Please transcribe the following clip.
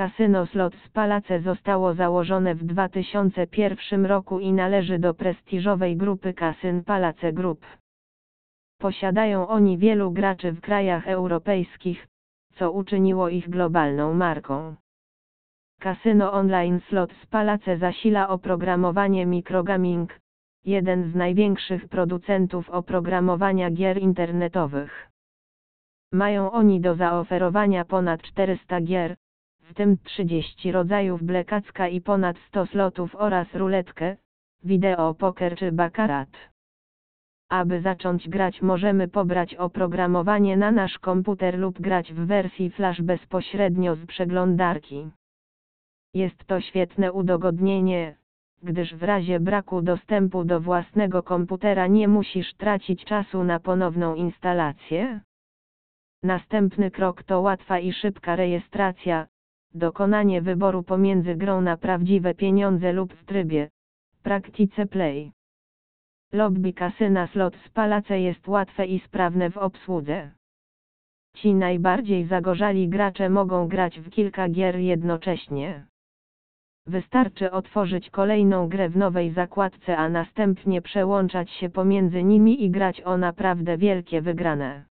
Kasyno Slots Palace zostało założone w 2001 roku i należy do prestiżowej grupy kasyn Palace Group. Posiadają oni wielu graczy w krajach europejskich, co uczyniło ich globalną marką. Kasyno online Slots Palace zasila oprogramowanie Microgaming, jeden z największych producentów oprogramowania gier internetowych. Mają oni do zaoferowania ponad 400 gier, w tym 30 rodzajów blekacka i ponad 100 slotów oraz ruletkę, wideo poker czy bakarat. Aby zacząć grać możemy pobrać oprogramowanie na nasz komputer lub grać w wersji flash bezpośrednio z przeglądarki. Jest to świetne udogodnienie, gdyż w razie braku dostępu do własnego komputera nie musisz tracić czasu na ponowną instalację. Następny krok to łatwa i szybka rejestracja, dokonanie wyboru pomiędzy grą na prawdziwe pieniądze lub w trybie Praktice Play. Lobby kasyna slot z palace jest łatwe i sprawne w obsłudze. Ci najbardziej zagorzali gracze mogą grać w kilka gier jednocześnie. Wystarczy otworzyć kolejną grę w nowej zakładce, a następnie przełączać się pomiędzy nimi i grać o naprawdę wielkie wygrane.